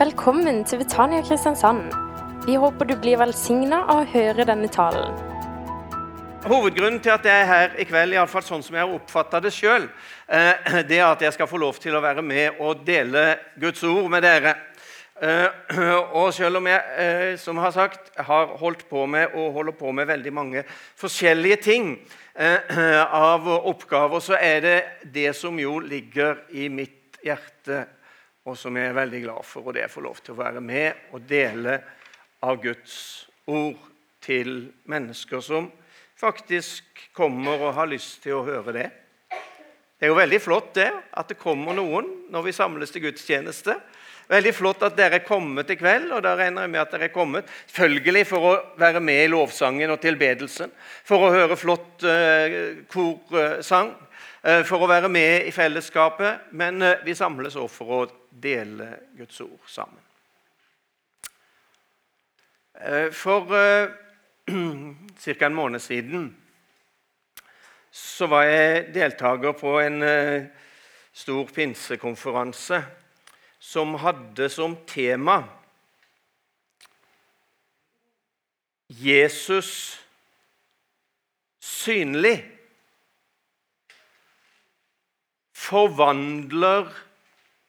Velkommen til Betania Kristiansand. Vi håper du blir velsigna av å høre denne talen. Hovedgrunnen til at jeg er her i kveld, i alle fall sånn som jeg har oppfatta det sjøl, det er at jeg skal få lov til å være med og dele Guds ord med dere. Eh, og selv om jeg som som har sagt, har holdt på med og holder på med veldig mange forskjellige ting eh, av oppgaver, så er det det som jo ligger i mitt hjerte, og som jeg er veldig glad for, og det er å lov til å være med og dele av Guds ord til mennesker som faktisk kommer og har lyst til å høre det. Det er jo veldig flott det, at det kommer noen når vi samles til gudstjeneste. Veldig flott at dere er kommet i kveld, og da regner jeg med at dere er kommet følgelig for å være med i lovsangen og tilbedelsen, for å høre flott uh, korsang, uh, for å være med i fellesskapet. Men uh, vi samles også for å dele Guds ord sammen. For ca. en måned siden så var jeg deltaker på en uh, stor pinsekonferanse som hadde som tema Jesus synlig forvandler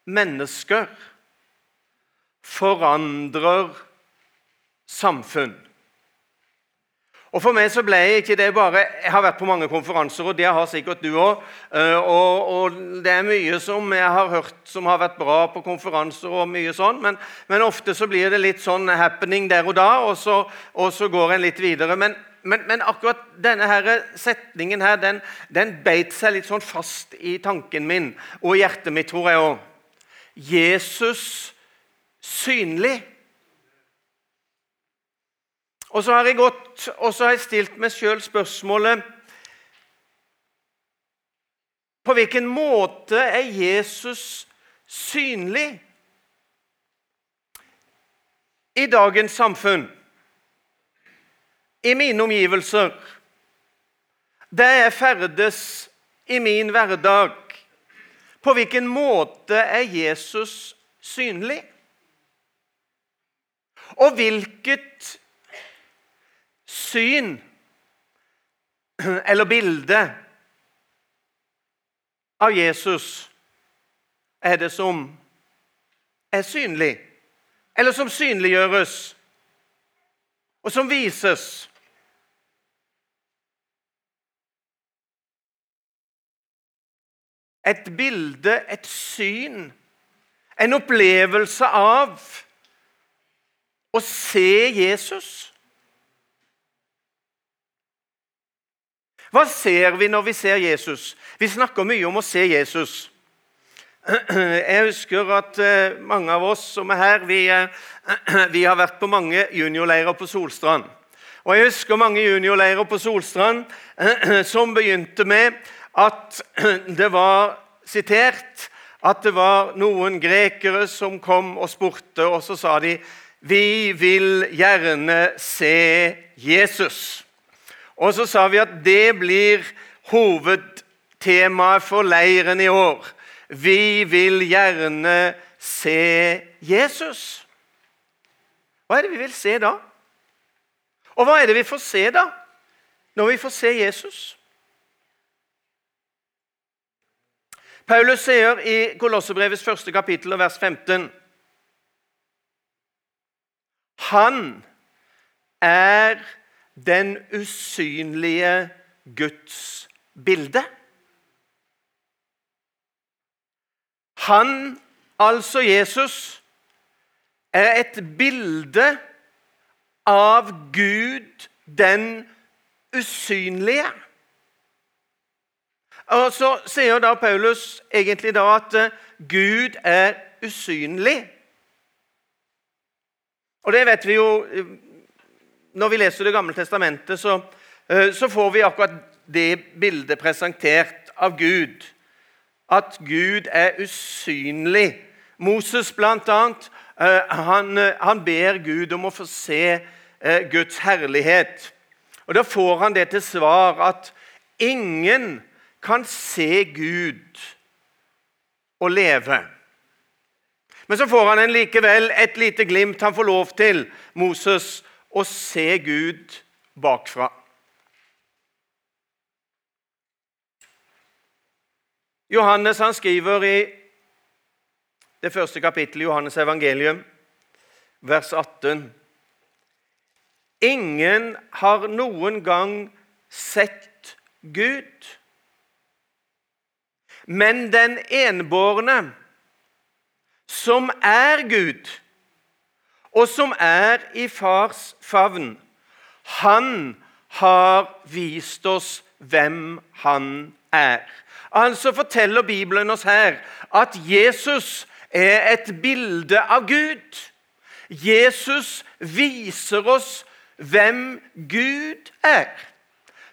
mennesker, forandrer samfunn. Og For meg så ble ikke det bare Jeg har vært på mange konferanser, og det har sikkert du òg. Eh, og, og, det er mye som jeg har hørt som har vært bra på konferanser, og mye sånn, men, men ofte så blir det litt sånn happening der og da, og så, og så går en litt videre. Men, men, men, akkurat denne her setningen her, den, den, beit seg litt sånn fast i tanken min og i hjertet mitt, tror jeg òg. Jesus synlig. Og så har jeg gått, og så har jeg stilt meg sjøl spørsmålet På hvilken måte er Jesus synlig i dagens samfunn? I mine omgivelser? Der jeg ferdes i min hverdag? På hvilken måte er Jesus synlig? Og hvilket syn eller bilde av Jesus er det som er synlig, eller som synliggjøres, og som vises. Et bilde, et syn, en opplevelse av å se Jesus. Hva ser vi når vi ser Jesus? Vi snakker mye om å se Jesus. Jeg husker at eh, mange av oss som er her, vi, eh, vi har vært på mange juniorleirer på Solstrand. Og Jeg husker mange juniorleirer på Solstrand som begynte med at det var sitert at det var noen grekere som kom og spurte, og så sa de vi vil gjerne se Jesus. Og så sa vi at det blir hovedtemaet for leiren i år. Vi vil gjerne se Jesus. Hva er det vi vil se da? Og hva er det vi får se da, når vi får se Jesus? Paulus sier i Kolossebrevets første kapittel, vers 15 Han er den usynlige Guds bilde. Han, altså Jesus, er et bilde av Gud, den usynlige. Og Så sier da Paulus egentlig da at eh, Gud er usynlig. Og det vet vi jo eh, når vi leser Det gamle testamentet, så, eh, så får vi akkurat det bildet presentert av Gud. At Gud er usynlig. Moses, blant annet, han, han ber Gud om å få se Guds herlighet. Og Da får han det til svar at ingen kan se Gud og leve. Men så får han en likevel et lite glimt. Han får lov til, Moses, å se Gud bakfra. Johannes han skriver i det første kapittelet i Johannes evangelium, vers 18 Ingen har noen gang sett Gud. Men den enbårne, som er Gud, og som er i fars favn, han har vist oss hvem han er. Altså forteller Bibelen oss her at Jesus er et bilde av Gud. Jesus viser oss hvem Gud er.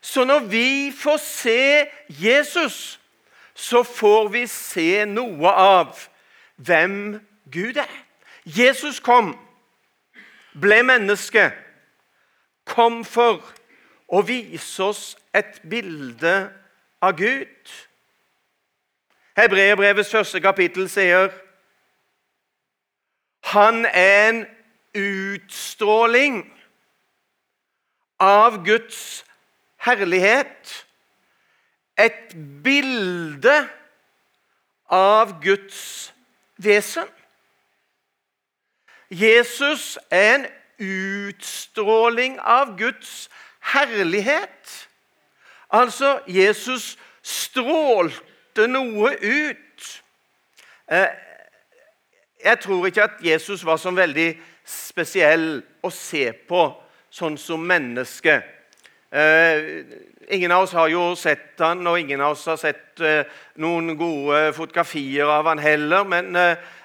Så når vi får se Jesus, så får vi se noe av hvem Gud er. Jesus kom, ble menneske, kom for å vise oss et bilde av Gud. Hebreerbrevets første kapittel sier han er en utstråling av Guds herlighet. Et bilde av Guds vesen. Jesus er en utstråling av Guds herlighet. Altså, Jesus strålte noe ut. Eh, jeg tror ikke at Jesus var så veldig spesiell å se på sånn som menneske. Eh, ingen av oss har jo sett han, og ingen av oss har sett eh, noen gode fotografier av han heller. Men,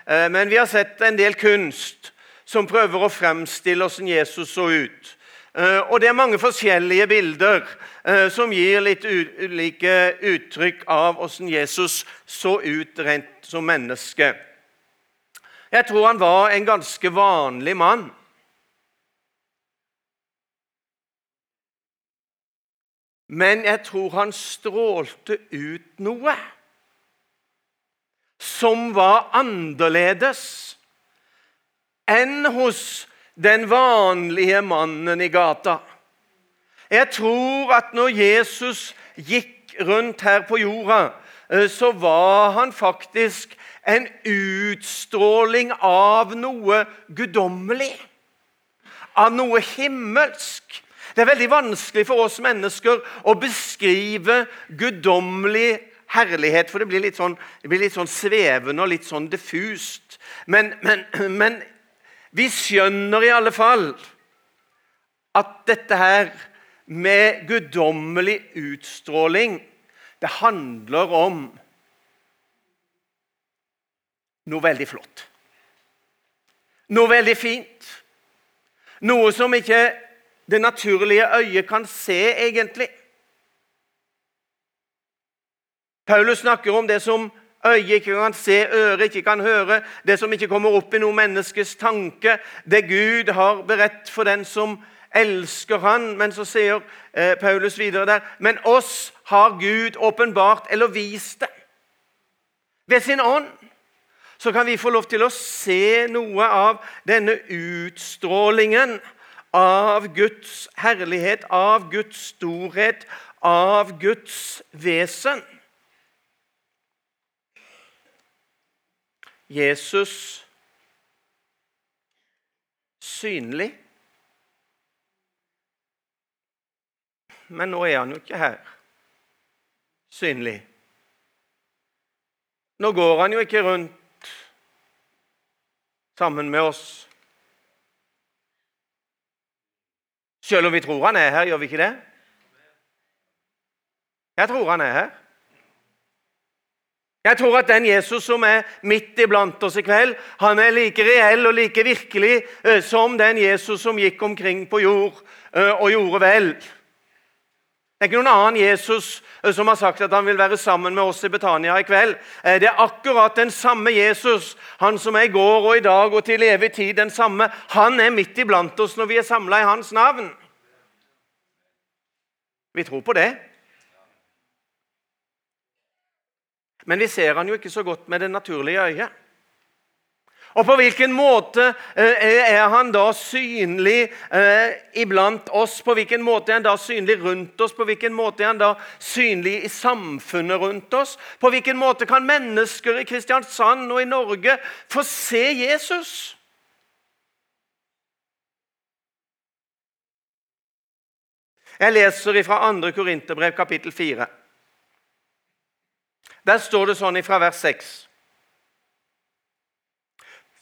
men vi har sett en del kunst som prøver å fremstille hvordan Jesus så ut. Og det er mange forskjellige bilder Eh, som gir litt ulike uttrykk av hvordan Jesus så ut rent som menneske. Jeg tror han var en ganske vanlig mann. Men jeg tror han strålte ut noe som var annerledes enn hos den vanlige mannen i gata. Jeg tror at når Jesus gikk rundt her på jorda, eh, så var han faktisk en utstråling av noe guddommelig. Av noe himmelsk. Det er veldig vanskelig for oss mennesker å beskrive guddommelig herlighet, for det blir litt sånn, blir litt sånn svevende og litt sånn diffust. Men, men, men vi skjønner i alle fall at dette her med guddommelig utstråling. Det handler om noe veldig flott. Noe veldig fint. Noe som ikke det naturlige øyet kan se, egentlig. Paulus snakker om det som øyet ikke kan se, øret ikke kan høre, det som ikke kommer opp i noe menneskes tanke, det Gud har beredt for den som elsker han, men så sier eh, Paulus videre der Men oss har Gud åpenbart eller vist det. Ved sin ånd så kan vi få lov til å se noe av denne utstrålingen av Guds herlighet, av Guds storhet, av Guds vesen. Jesus synlig men nå er han jo ikke her synlig. Nå går han jo ikke rundt sammen med oss. Selv om vi tror han er her, gjør vi ikke det? Jeg tror han er her. Jeg tror at den Jesus som er midt iblant oss i kveld, han er like reell og like virkelig eh, som den Jesus som gikk omkring på jord eh, og gjorde vel. Det er ikke noen annen Jesus eh, som har sagt at han vil være sammen med oss i Betania i kveld. Eh, det er akkurat den samme Jesus, han som er i går og i dag og til evig tid den samme. Han er midt iblant oss når vi er samla i hans navn. Vi tror på det. Men vi ser han jo ikke så godt med det naturlige øyet. Og på hvilken måte eh, er han da synlig eh, iblant oss? På hvilken måte er han da synlig rundt oss? På hvilken måte er han da synlig i samfunnet rundt oss? På hvilken måte kan mennesker i Kristiansand og i Norge få se Jesus? Jeg leser fra 2. Korinterbrev, kapittel 4. Der står det sånn fra vers 6.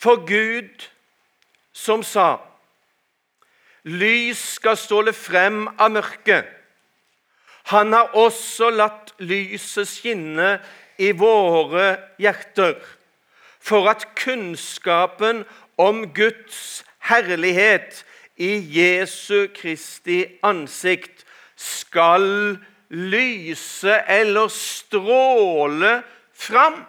For Gud som sa Lys skal ståle frem av mørket. Han har også latt lyset skinne i våre hjerter, for at kunnskapen om Guds herlighet i Jesu Kristi ansikt skal lyse eller stråle fram.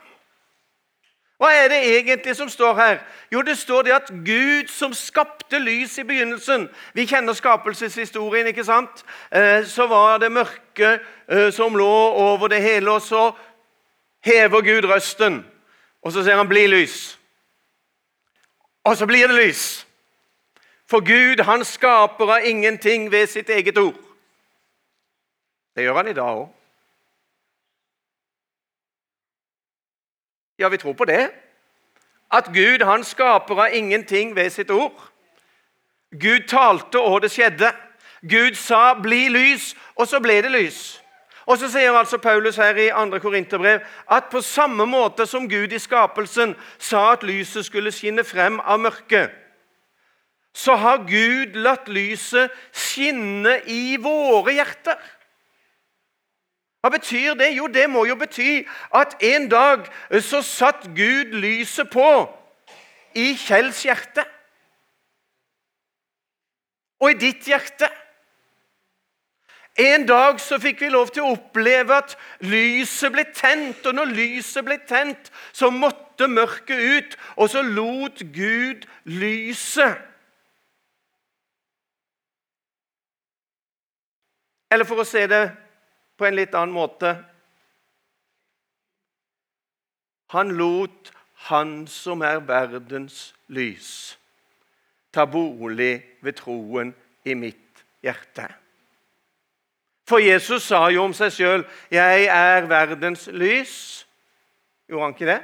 Hva er det egentlig som står her? Jo, det står det at Gud som skapte lys i begynnelsen Vi kjenner skapelseshistorien, ikke sant? Eh, så var det mørke eh, som lå over det hele, og så hever Gud røsten. Og så sier han 'bli lys'. Og så blir det lys. For Gud, han skaper av ingenting ved sitt eget ord. Det gjør han i dag òg. Ja, vi tror på det. At Gud han skaper av ingenting ved sitt ord. Gud talte, og det skjedde. Gud sa 'bli lys', og så ble det lys. Og så sier altså Paulus her i 2. Korinterbrev at på samme måte som Gud i skapelsen sa at lyset skulle skinne frem av mørket, så har Gud latt lyset skinne i våre hjerter. Hva betyr det? Jo, det må jo bety at en dag eh, så satt Gud lyset på i Kjells hjerte. Og i ditt hjerte. En dag så fikk vi lov til å oppleve at lyset ble tent. Og når lyset ble tent, så måtte mørket ut, og så lot Gud lyset. Eller for å se det på en litt annen måte. Han lot Han som er verdens lys, ta bolig ved troen i mitt hjerte. For Jesus sa jo om seg sjøl 'Jeg er verdens lys'. Gjorde han ikke det?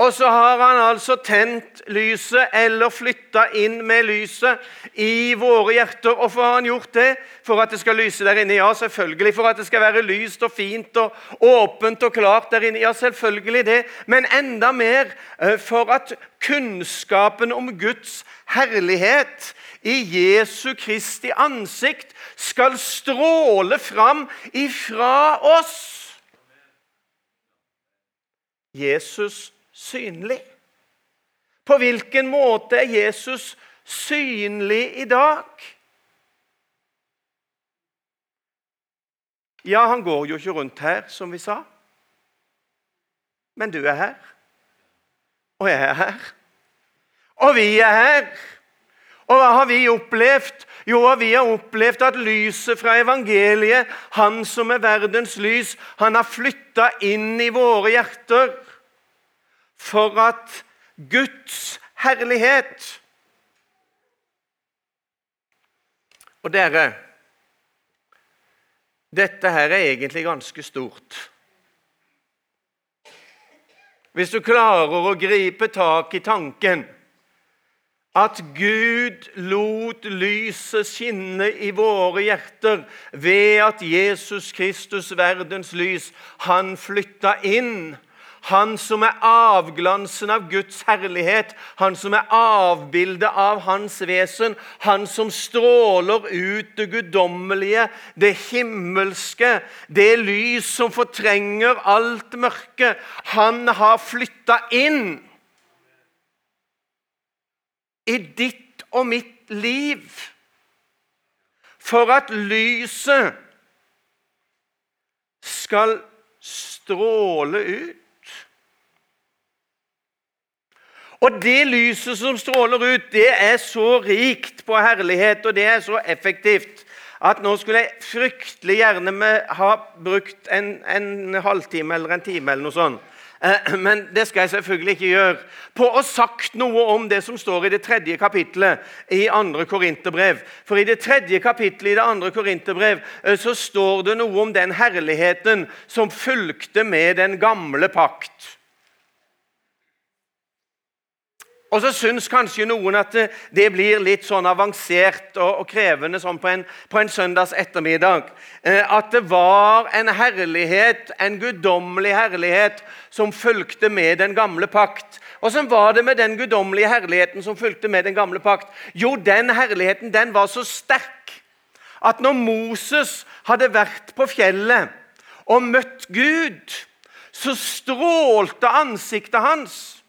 Og så har han altså tent lyset, eller flytta inn med lyset, i våre hjerter. Hvorfor har han gjort det? For at det skal lyse der inne? Ja, selvfølgelig. For at det skal være lyst og fint og åpent og klart der inne? Ja, selvfølgelig det. Men enda mer eh, for at kunnskapen om Guds herlighet i Jesu Kristi ansikt skal stråle fram ifra oss. Jesus synlig? På hvilken måte er Jesus synlig i dag? Ja, han går jo ikke rundt her, som vi sa. Men du er her. Og jeg er her. Og vi er her. Og hva har vi opplevd? Jo, vi har opplevd at lyset fra evangeliet, han som er verdens lys, han har flytta inn i våre hjerter for at Guds herlighet Og dere Dette her er egentlig ganske stort. Hvis du klarer å gripe tak i tanken at Gud lot lyset skinne i våre hjerter ved at Jesus Kristus, verdens lys, han flytta inn han som er avglansen av Guds herlighet, han som er avbildet av hans vesen, han som stråler ut det guddommelige, det himmelske, det lys som fortrenger alt mørke. Han har flytta inn i ditt og mitt liv for at lyset skal stråle ut. Og det lyset som stråler ut, det er så rikt på herlighet, og det er så effektivt at nå skulle jeg fryktelig gjerne ha brukt en, en halvtime eller en time eller noe sånt Eh, men det skal jeg selvfølgelig ikke gjøre. På å sagt noe om det som står i det tredje kapittelet i andre Korinterbrev. For i det tredje kapittelet i det andre Korinterbrev eh, så står det noe om den herligheten som fulgte med den gamle pakt. Og så syns kanskje noen at det, blir litt sånn avansert og, og krevende sånn på, en, på en, søndags ettermiddag. Eh, at det var en herlighet, en guddommelig herlighet, som fulgte med den gamle pakt. Og så var det med den guddommelige herligheten som fulgte med den gamle pakt? Jo, den herligheten den var så sterk at når Moses hadde vært på fjellet og møtt Gud, så strålte ansiktet hans.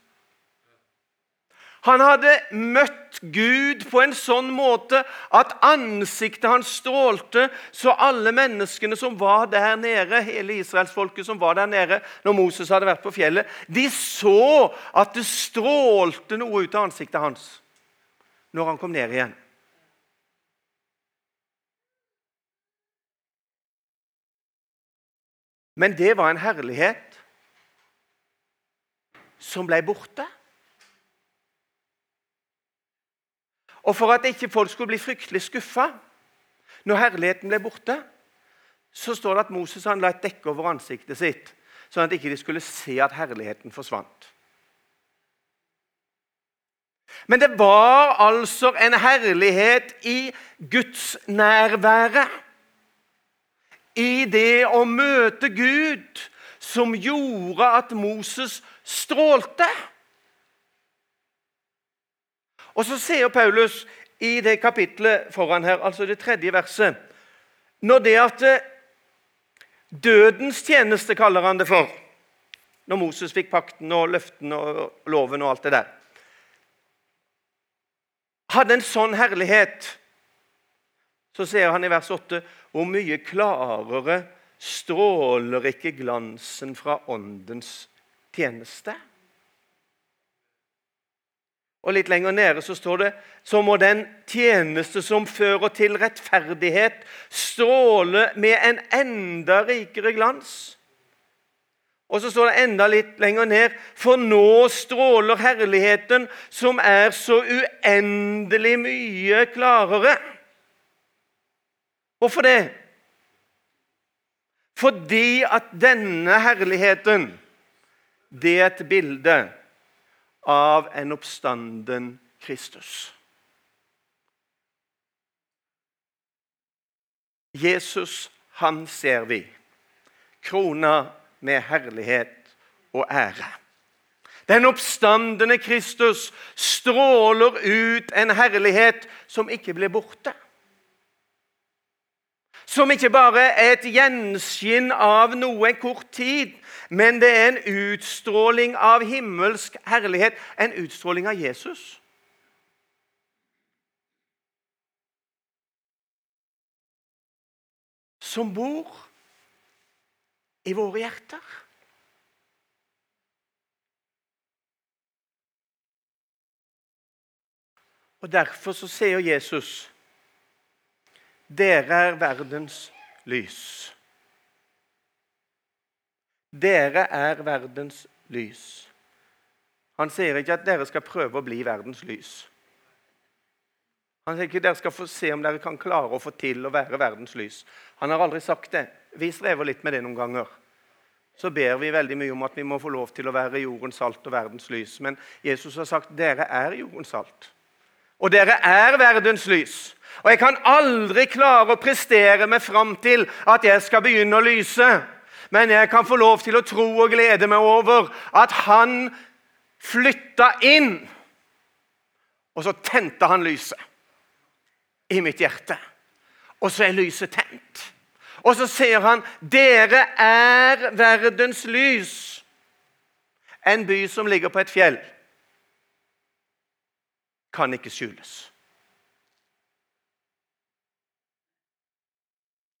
Han hadde møtt Gud på en sånn måte at ansiktet hans strålte, så alle menneskene som var der nede, hele israelsfolket som var der nede når Moses hadde vært på fjellet, de så at det strålte noe ut av ansiktet hans når han kom ned igjen. Men det var en herlighet som ble borte. Og for at ikke folk skulle bli fryktelig skuffa når herligheten ble borte, så står det at Moses han la et dekke over ansiktet sitt, sånn at ikke de skulle se at herligheten forsvant. Men det var altså en herlighet i Guds nærvære. I det å møte Gud som gjorde at Moses strålte. Og Så sier Paulus i det kapitlet foran her, altså det tredje verset Når det at eh, Dødens tjeneste kaller han det for. Når Moses fikk pakten og løftene og loven og alt det der. Hadde en sånn herlighet, så sier han i vers 8 hvor mye klarere stråler ikke glansen fra Åndens tjeneste? Og litt lenger nede så står det så må den tjeneste som fører til rettferdighet, stråle med en enda rikere glans. Og så står det enda litt lenger ned For nå stråler herligheten, som er så uendelig mye klarere. Hvorfor det? Fordi at denne herligheten, det er et bilde av en oppstanden Kristus. Jesus, han ser vi, krona med herlighet og ære. Den oppstandende Kristus stråler ut en herlighet som ikke blir borte. Som ikke bare er et gjenskinn av noe en kort tid, men det er en utstråling av himmelsk herlighet, en utstråling av Jesus. Som bor i våre hjerter. Og Derfor så sier Jesus dere er verdens lys. Dere er verdens lys. Han sier ikke at dere skal prøve å bli verdens lys. Han sier ikke dere skal få se om dere kan klare å få til å være verdens lys. Han har aldri sagt det. Vi strever litt med det noen ganger. Så ber vi veldig mye om at vi må få lov til å være jordens salt og verdens lys. Men Jesus har sagt dere er jordens salt. Og dere er verdens lys. Og jeg kan aldri klare å prestere meg fram til at jeg skal begynne å lyse. Men jeg kan få lov til å tro og glede meg over at han flytta inn. Og så tente han lyset i mitt hjerte. Og så er lyset tent. Og så sier han, 'Dere er verdens lys.' En by som ligger på et fjell, kan ikke skjules.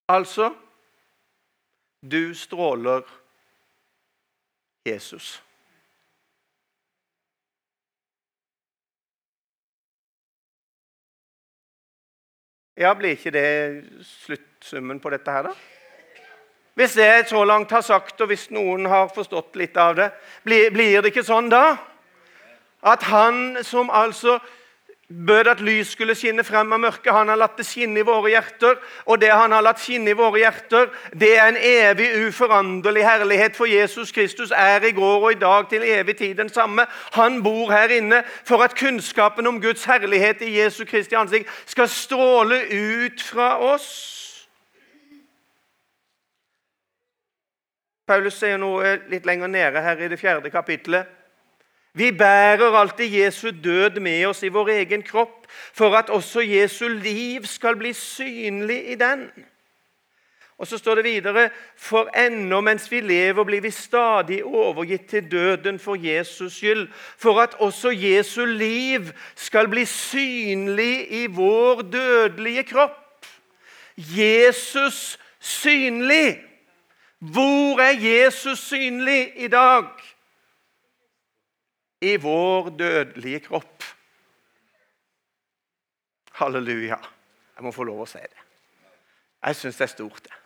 Altså du stråler Jesus. Ja, Blir ikke det sluttsummen på dette her, da? Hvis jeg så langt har sagt, og hvis noen har forstått litt av det, blir, det ikke sånn da? At han som altså bød at lys skulle skinne frem av mørket. Han har latt det skinne i våre hjerter. Og det han har latt skinne i våre hjerter, det er en evig, uforanderlig herlighet. For Jesus Kristus er i går og i dag til evig tid den samme. Han bor her inne for at kunnskapen om Guds herlighet i Jesu Kristi ansikt skal stråle ut fra oss. Paulus sier noe litt lenger nede her i det fjerde kapittelet. Vi bærer alltid Jesu død med oss i vår egen kropp, for at også Jesu liv skal bli synlig i den. Og så står det videre.: For ennå mens vi lever, blir vi stadig overgitt til døden for Jesus skyld, for at også Jesu liv skal bli synlig i vår dødelige kropp. Jesus synlig. Hvor er Jesus synlig i dag? I vår dødelige kropp. Halleluja. Jeg må få lov å si det. Jeg syns det er stort, det.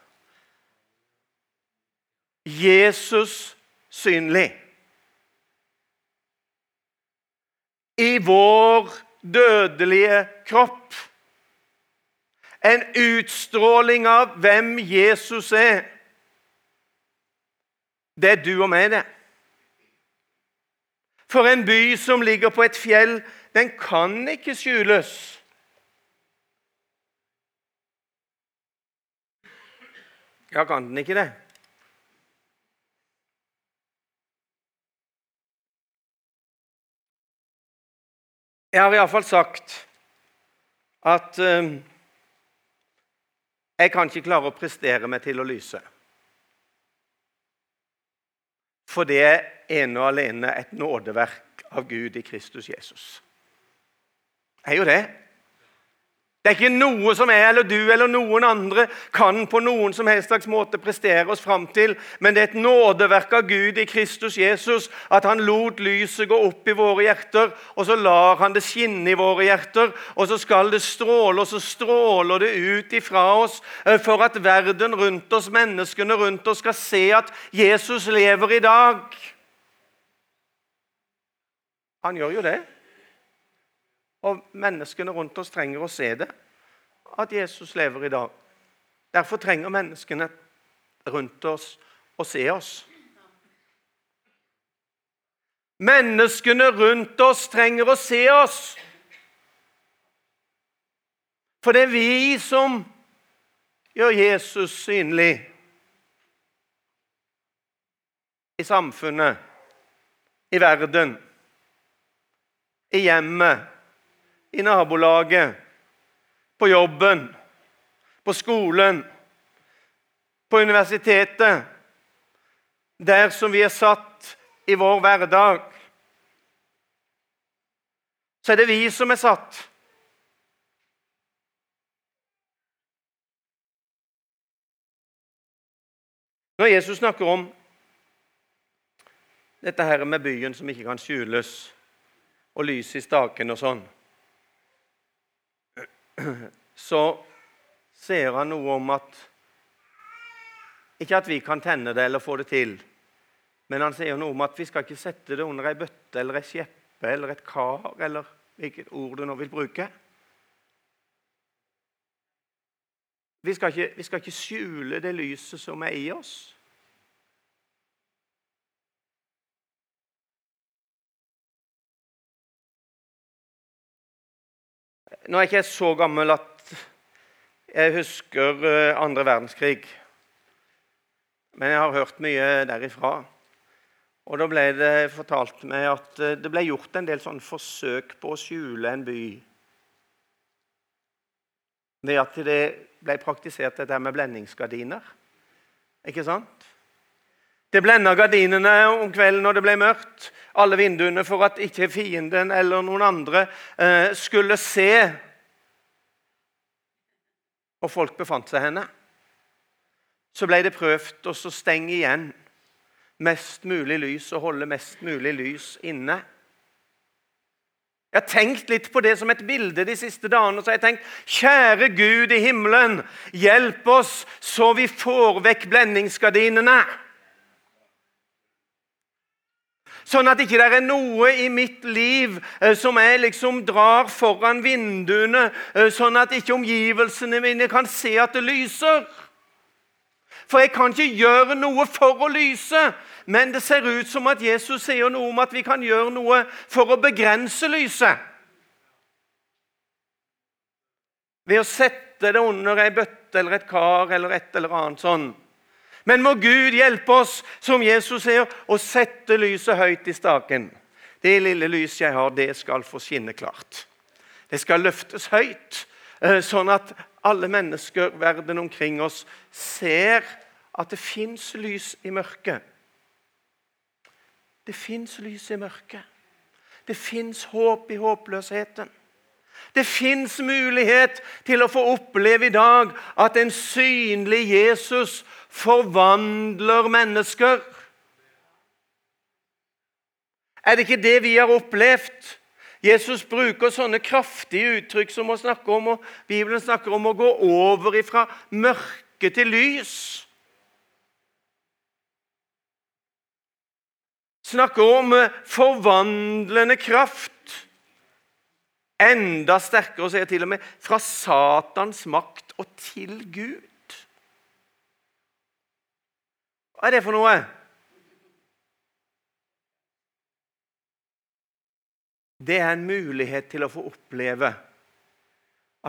Jesus synlig. I vår dødelige kropp. En utstråling av hvem Jesus er. Det er du og meg, det. For en by som ligger på et fjell, den kan ikke skjules. Ja, kan den ikke det? Jeg har iallfall sagt at uh, jeg kan ikke klare å prestere meg til å lyse. For det er ene og alene et nådeverk av Gud i Kristus Jesus. Det er jo det. Det er ikke noe som jeg eller du eller noen andre kan på noen som helst slags måte prestere oss fram til, men det er et nådeverk av Gud i Kristus Jesus at han lot lyset gå opp i våre hjerter, og så lar han det skinne i våre hjerter, og så skal det stråle, og så stråler det ut ifra oss eh, for at verden rundt oss, menneskene rundt oss, skal se at Jesus lever i dag. Han gjør jo det. Og menneskene rundt oss trenger å se det, at Jesus lever i dag. Derfor trenger menneskene rundt oss å se oss. Menneskene rundt oss trenger å se oss. For det er vi som gjør Jesus synlig i samfunnet, i verden, i hjemmet i nabolaget, på jobben, på skolen, på universitetet. Der som vi er satt i vår hverdag. Så er det vi som er satt. Når Jesus snakker om dette her med byen som ikke kan skjules, og lyset i staken og sånn så ser han noe om at Ikke at vi kan tenne det eller få det til, men han sier noe om at vi skal ikke sette det under ei bøtte eller ei skjeppe eller et kar eller hvilket ord du nå vil bruke. Vi skal, ikke, vi skal ikke skjule det lyset som er i oss. Nå er jeg ikke så gammel at jeg husker eh, andre verdenskrig. Men jeg har hørt mye derifra. Og Da ble det fortalt meg at eh, det ble gjort en del sånn forsøk på å skjule en by. Ved at det ble praktisert dette med blendingsgardiner. Ikke sant? Det blenda gardinene om kvelden når det ble mørkt alle vinduene for at ikke fienden eller noen andre eh, skulle se Og folk befant seg henne. Så ble det prøvd å stenge igjen mest mulig lys og holde mest mulig lys inne. Jeg har tenkt litt på det som et bilde de siste dagene. så jeg har tenkt, Kjære Gud i himmelen, hjelp oss så vi får vekk blendingsgardinene. Sånn at ikke det er noe i mitt liv eh, som jeg liksom drar foran vinduene, eh, sånn at ikke omgivelsene mine kan se at det lyser. For jeg kan ikke gjøre noe for å lyse. Men det ser ut som at Jesus sier noe om at vi kan gjøre noe for å begrense lyset. Ved å sette det under ei bøtte eller et kar eller et eller annet sånn. Men må Gud hjelpe oss, som Jesus sier, å sette lyset høyt i staken. Det lille lyset jeg har, det skal få skinne klart. Det skal løftes høyt, eh, sånn at alle mennesker verden omkring oss ser at det fins lys i mørket. Det fins lys i mørket. Det fins håp i håpløsheten. Det fins mulighet til å få oppleve i dag at en synlig Jesus forvandler mennesker. Er det ikke det vi har opplevd? Jesus bruker sånne kraftige uttrykk som å snakke om, og Bibelen snakker om å gå over fra mørke til lys. snakker om eh, forvandlende kraft. Enda sterkere, sier til og med, fra Satans makt og til Gud. Hva er det for noe? Det er en mulighet til å få oppleve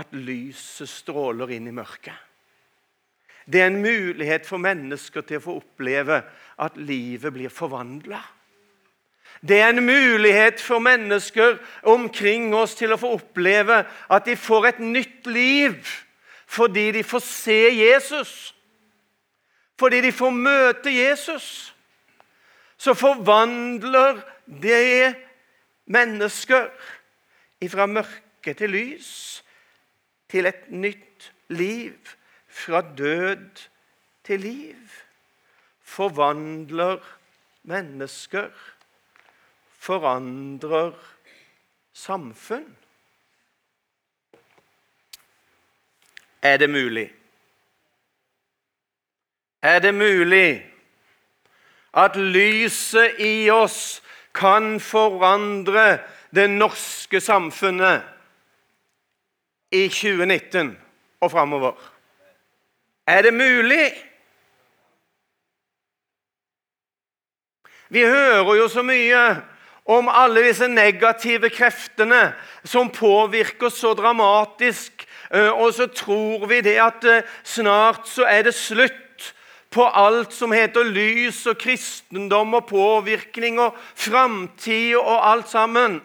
at lyset stråler inn i mørket. Det er en mulighet for mennesker til å få oppleve at livet blir forvandla. Det er en mulighet for mennesker omkring oss til å få oppleve at de får et nytt liv fordi de får se Jesus. Fordi de får møte Jesus. Så forvandler det mennesker fra mørke til lys, til et nytt liv. Fra død til liv. Forvandler mennesker forandrer samfunn. Er det mulig? Er det mulig at lyset i oss kan forandre det norske samfunnet i 2019 og framover? Er det mulig? Vi hører jo så mye om alle disse negative kreftene som påvirker så dramatisk. Eh, og så tror vi det at eh, snart så er det slutt på alt som heter lys og kristendom og påvirkning og framtid og alt sammen.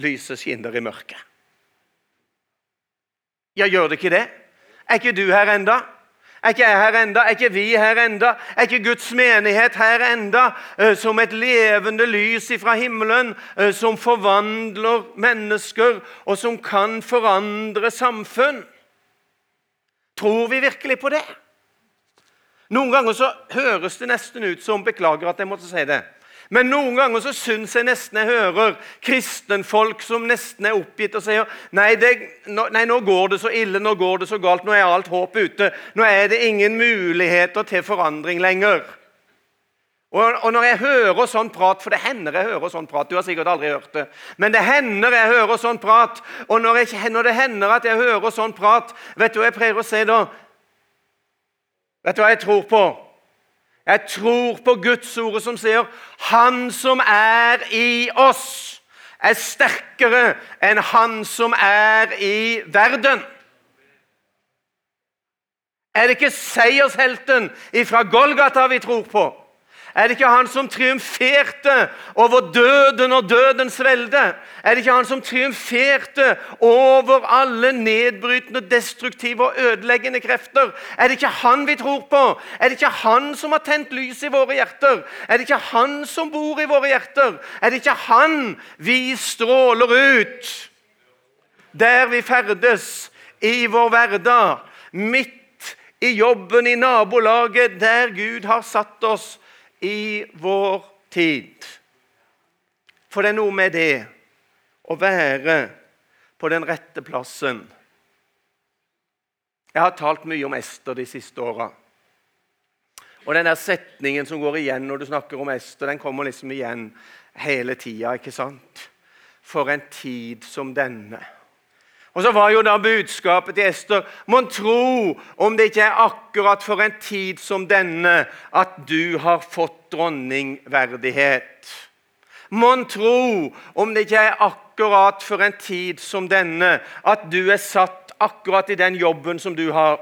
Lyset skinner i mørket. Ja, gjør det ikke det? Er ikke du her enda? Er ikke jeg her enda? Er ikke vi her enda? Er ikke Guds menighet her enda? Eh, som et levende lys fra himmelen eh, som forvandler mennesker, og som kan forandre samfunn. Tror vi virkelig på det? Noen ganger så høres det nesten ut som Beklager at jeg måtte si det. Men noen ganger så syns jeg nesten jeg hører kristenfolk som nesten er oppgitt og sier nei, det, nei, nå går det så ille, nå går det så galt, nå er alt håp ute. Nå er det ingen muligheter til forandring lenger. Og, og når jeg hører sånn prat, for det hender jeg hører sånn prat Du har sikkert aldri hørt det. Men det hender jeg hører sånn prat. Og når, jeg, når det hender at jeg hører sånn prat, vet du hva jeg pleier å si da? Vet du hva jeg tror på? Jeg tror på Guds ordet som sier 'Han som er i oss, er sterkere enn han som er i verden'. Er det ikke seiershelten fra Golgata vi tror på? Er det ikke han som triumferte over døden og dødens velde? Er det ikke han som triumferte over alle nedbrytende, destruktive og ødeleggende krefter? Er det ikke han vi tror på? Er det ikke han som har tent lys i våre hjerter? Er det ikke han som bor i våre hjerter? Er det ikke han vi stråler ut der vi ferdes i vår hverdag? Midt i jobben, i nabolaget, der Gud har satt oss i vår tid. For det er noe med det å være på den rette plassen. Jeg har talt mye om Ester de siste åra. Og den der setningen som går igjen når du snakker om Ester, den kommer liksom igjen hele tida. ikke sant? For en tid som denne. Og så var jo da budskapet til Ester Mon tro om det ikke er akkurat for en tid som denne at du har fått dronningverdighet. Mon tro om det ikke er akkurat for en tid som denne at du er satt akkurat i den jobben som du har.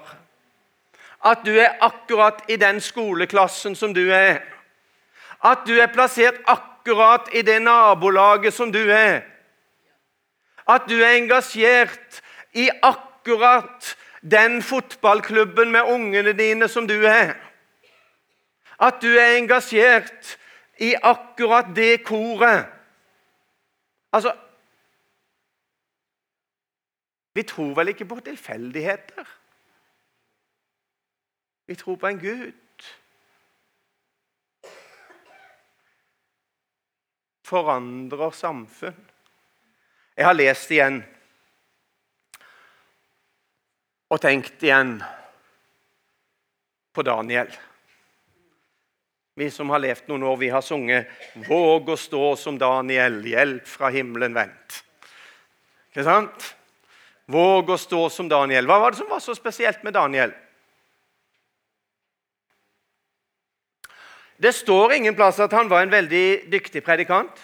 At du er akkurat i den skoleklassen som du er. At du er plassert akkurat i det nabolaget som du er at du er engasjert i akkurat den fotballklubben med ungene dine som du er. At du er engasjert i akkurat det koret. Altså Vi tror vel ikke på tilfeldigheter? Vi tror på en Gud. Forandrer samfunn. Jeg har lest igjen og tenkt igjen på Daniel. Vi som har levd noen år, vi har sunget 'Våg å stå som Daniel, hjelp fra himmelen vendt'. Ikke sant? Våg å stå som Daniel. Hva var det som var så spesielt med Daniel? Det står ingen plass at han var en veldig dyktig predikant.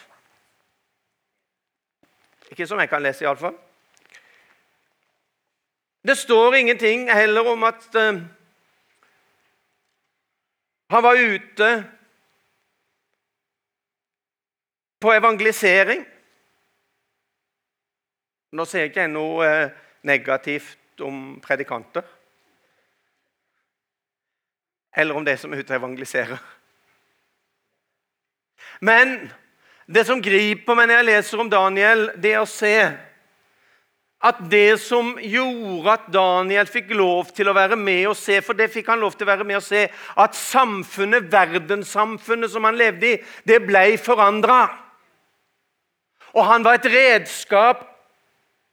Ikke som jeg kan lese, iallfall. Det står ingenting heller om at uh, han var ute på evangelisering. Nå ser jeg ikke noe uh, negativt om predikanter. Eller om det som er ute og evangeliserer. Men det som griper meg når jeg leser om Daniel, det er å se at det som gjorde at Daniel fikk lov til å være med og se, for det fikk han lov til å være med og se, at samfunnet, verdenssamfunnet som han levde i, det ble forandra. Og han var et redskap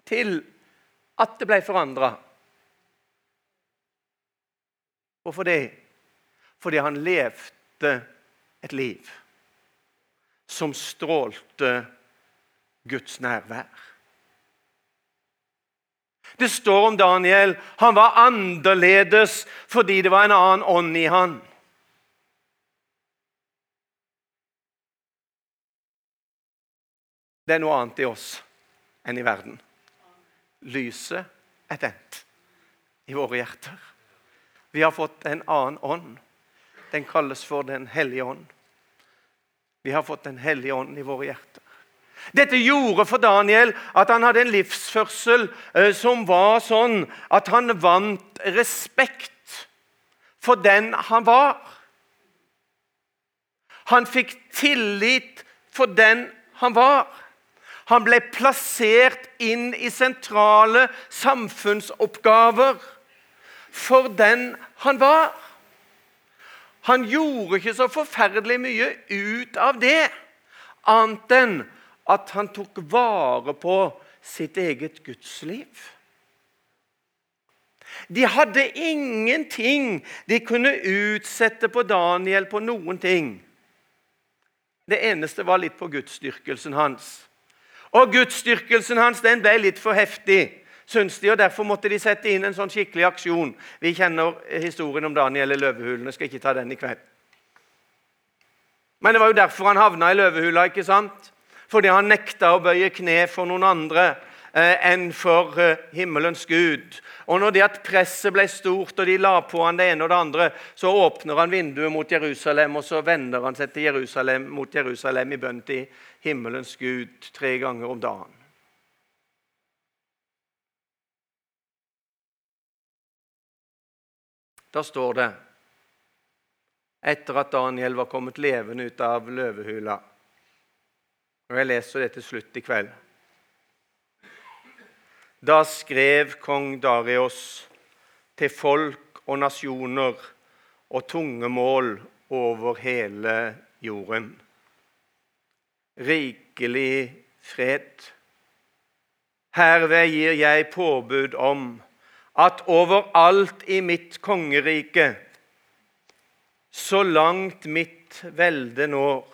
til at det ble forandra. Hvorfor det? Fordi han levde et liv som strålte Guds nærvær. Det står om Daniel han var annerledes fordi det var en annen ånd i han. Det er noe annet i oss enn i verden. Lyset er tent i våre hjerter. Vi har fått en annen ånd. Den kalles for Den hellige ånd. Vi har fått Den hellige ånd i våre hjerter. Dette gjorde for Daniel at han hadde en livsførsel eh, som var sånn at han vant respekt for den han var. Han fikk tillit for den han var. Han ble plassert inn i sentrale samfunnsoppgaver for den han var. Han gjorde ikke så forferdelig mye ut av det, annet enn at han tok vare på sitt eget gudsliv. De hadde ingenting de kunne utsette på Daniel på noen ting. Det eneste var litt på gudsdyrkelsen hans. Og gudsdyrkelsen hans den ble litt for heftig syns de, og Derfor måtte de sette inn en sånn skikkelig aksjon. Vi kjenner historien om Daniel i løvehulene. Skal ikke ta den i kveld. Men det var jo derfor han havna i løvehula. ikke sant? Fordi han nekta å bøye kne for noen andre eh, enn for eh, himmelens Gud. Og når det at presset ble stort, og de la på han det ene og det andre, så åpner han vinduet mot Jerusalem, og så vender han seg til Jerusalem, mot Jerusalem i bønn til himmelens Gud tre ganger om dagen. Da står det etter at Daniel var kommet levende ut av løvehula. Og Jeg leser det til slutt i kveld. Da skrev kong Darius til folk og nasjoner og tungemål over hele jorden. rikelig fred. Herved gir jeg påbud om at overalt i mitt kongerike, så langt mitt velde når,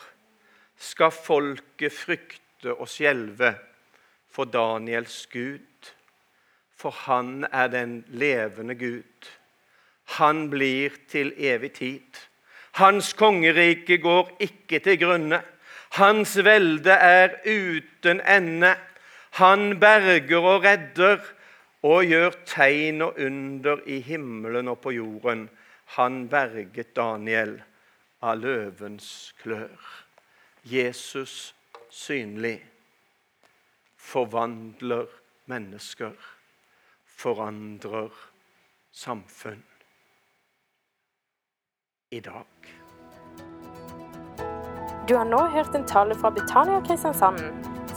skal folket frykte og skjelve for Daniels Gud. For han er den levende Gud. Han blir til evig tid. Hans kongerike går ikke til grunne. Hans velde er uten ende. Han berger og redder og gjør tegn og under i himmelen og på jorden. Han berget Daniel av løvens klør. Jesus synlig forvandler mennesker, forandrer samfunn i dag. Du har nå hørt en tale fra Betania Kristiansand.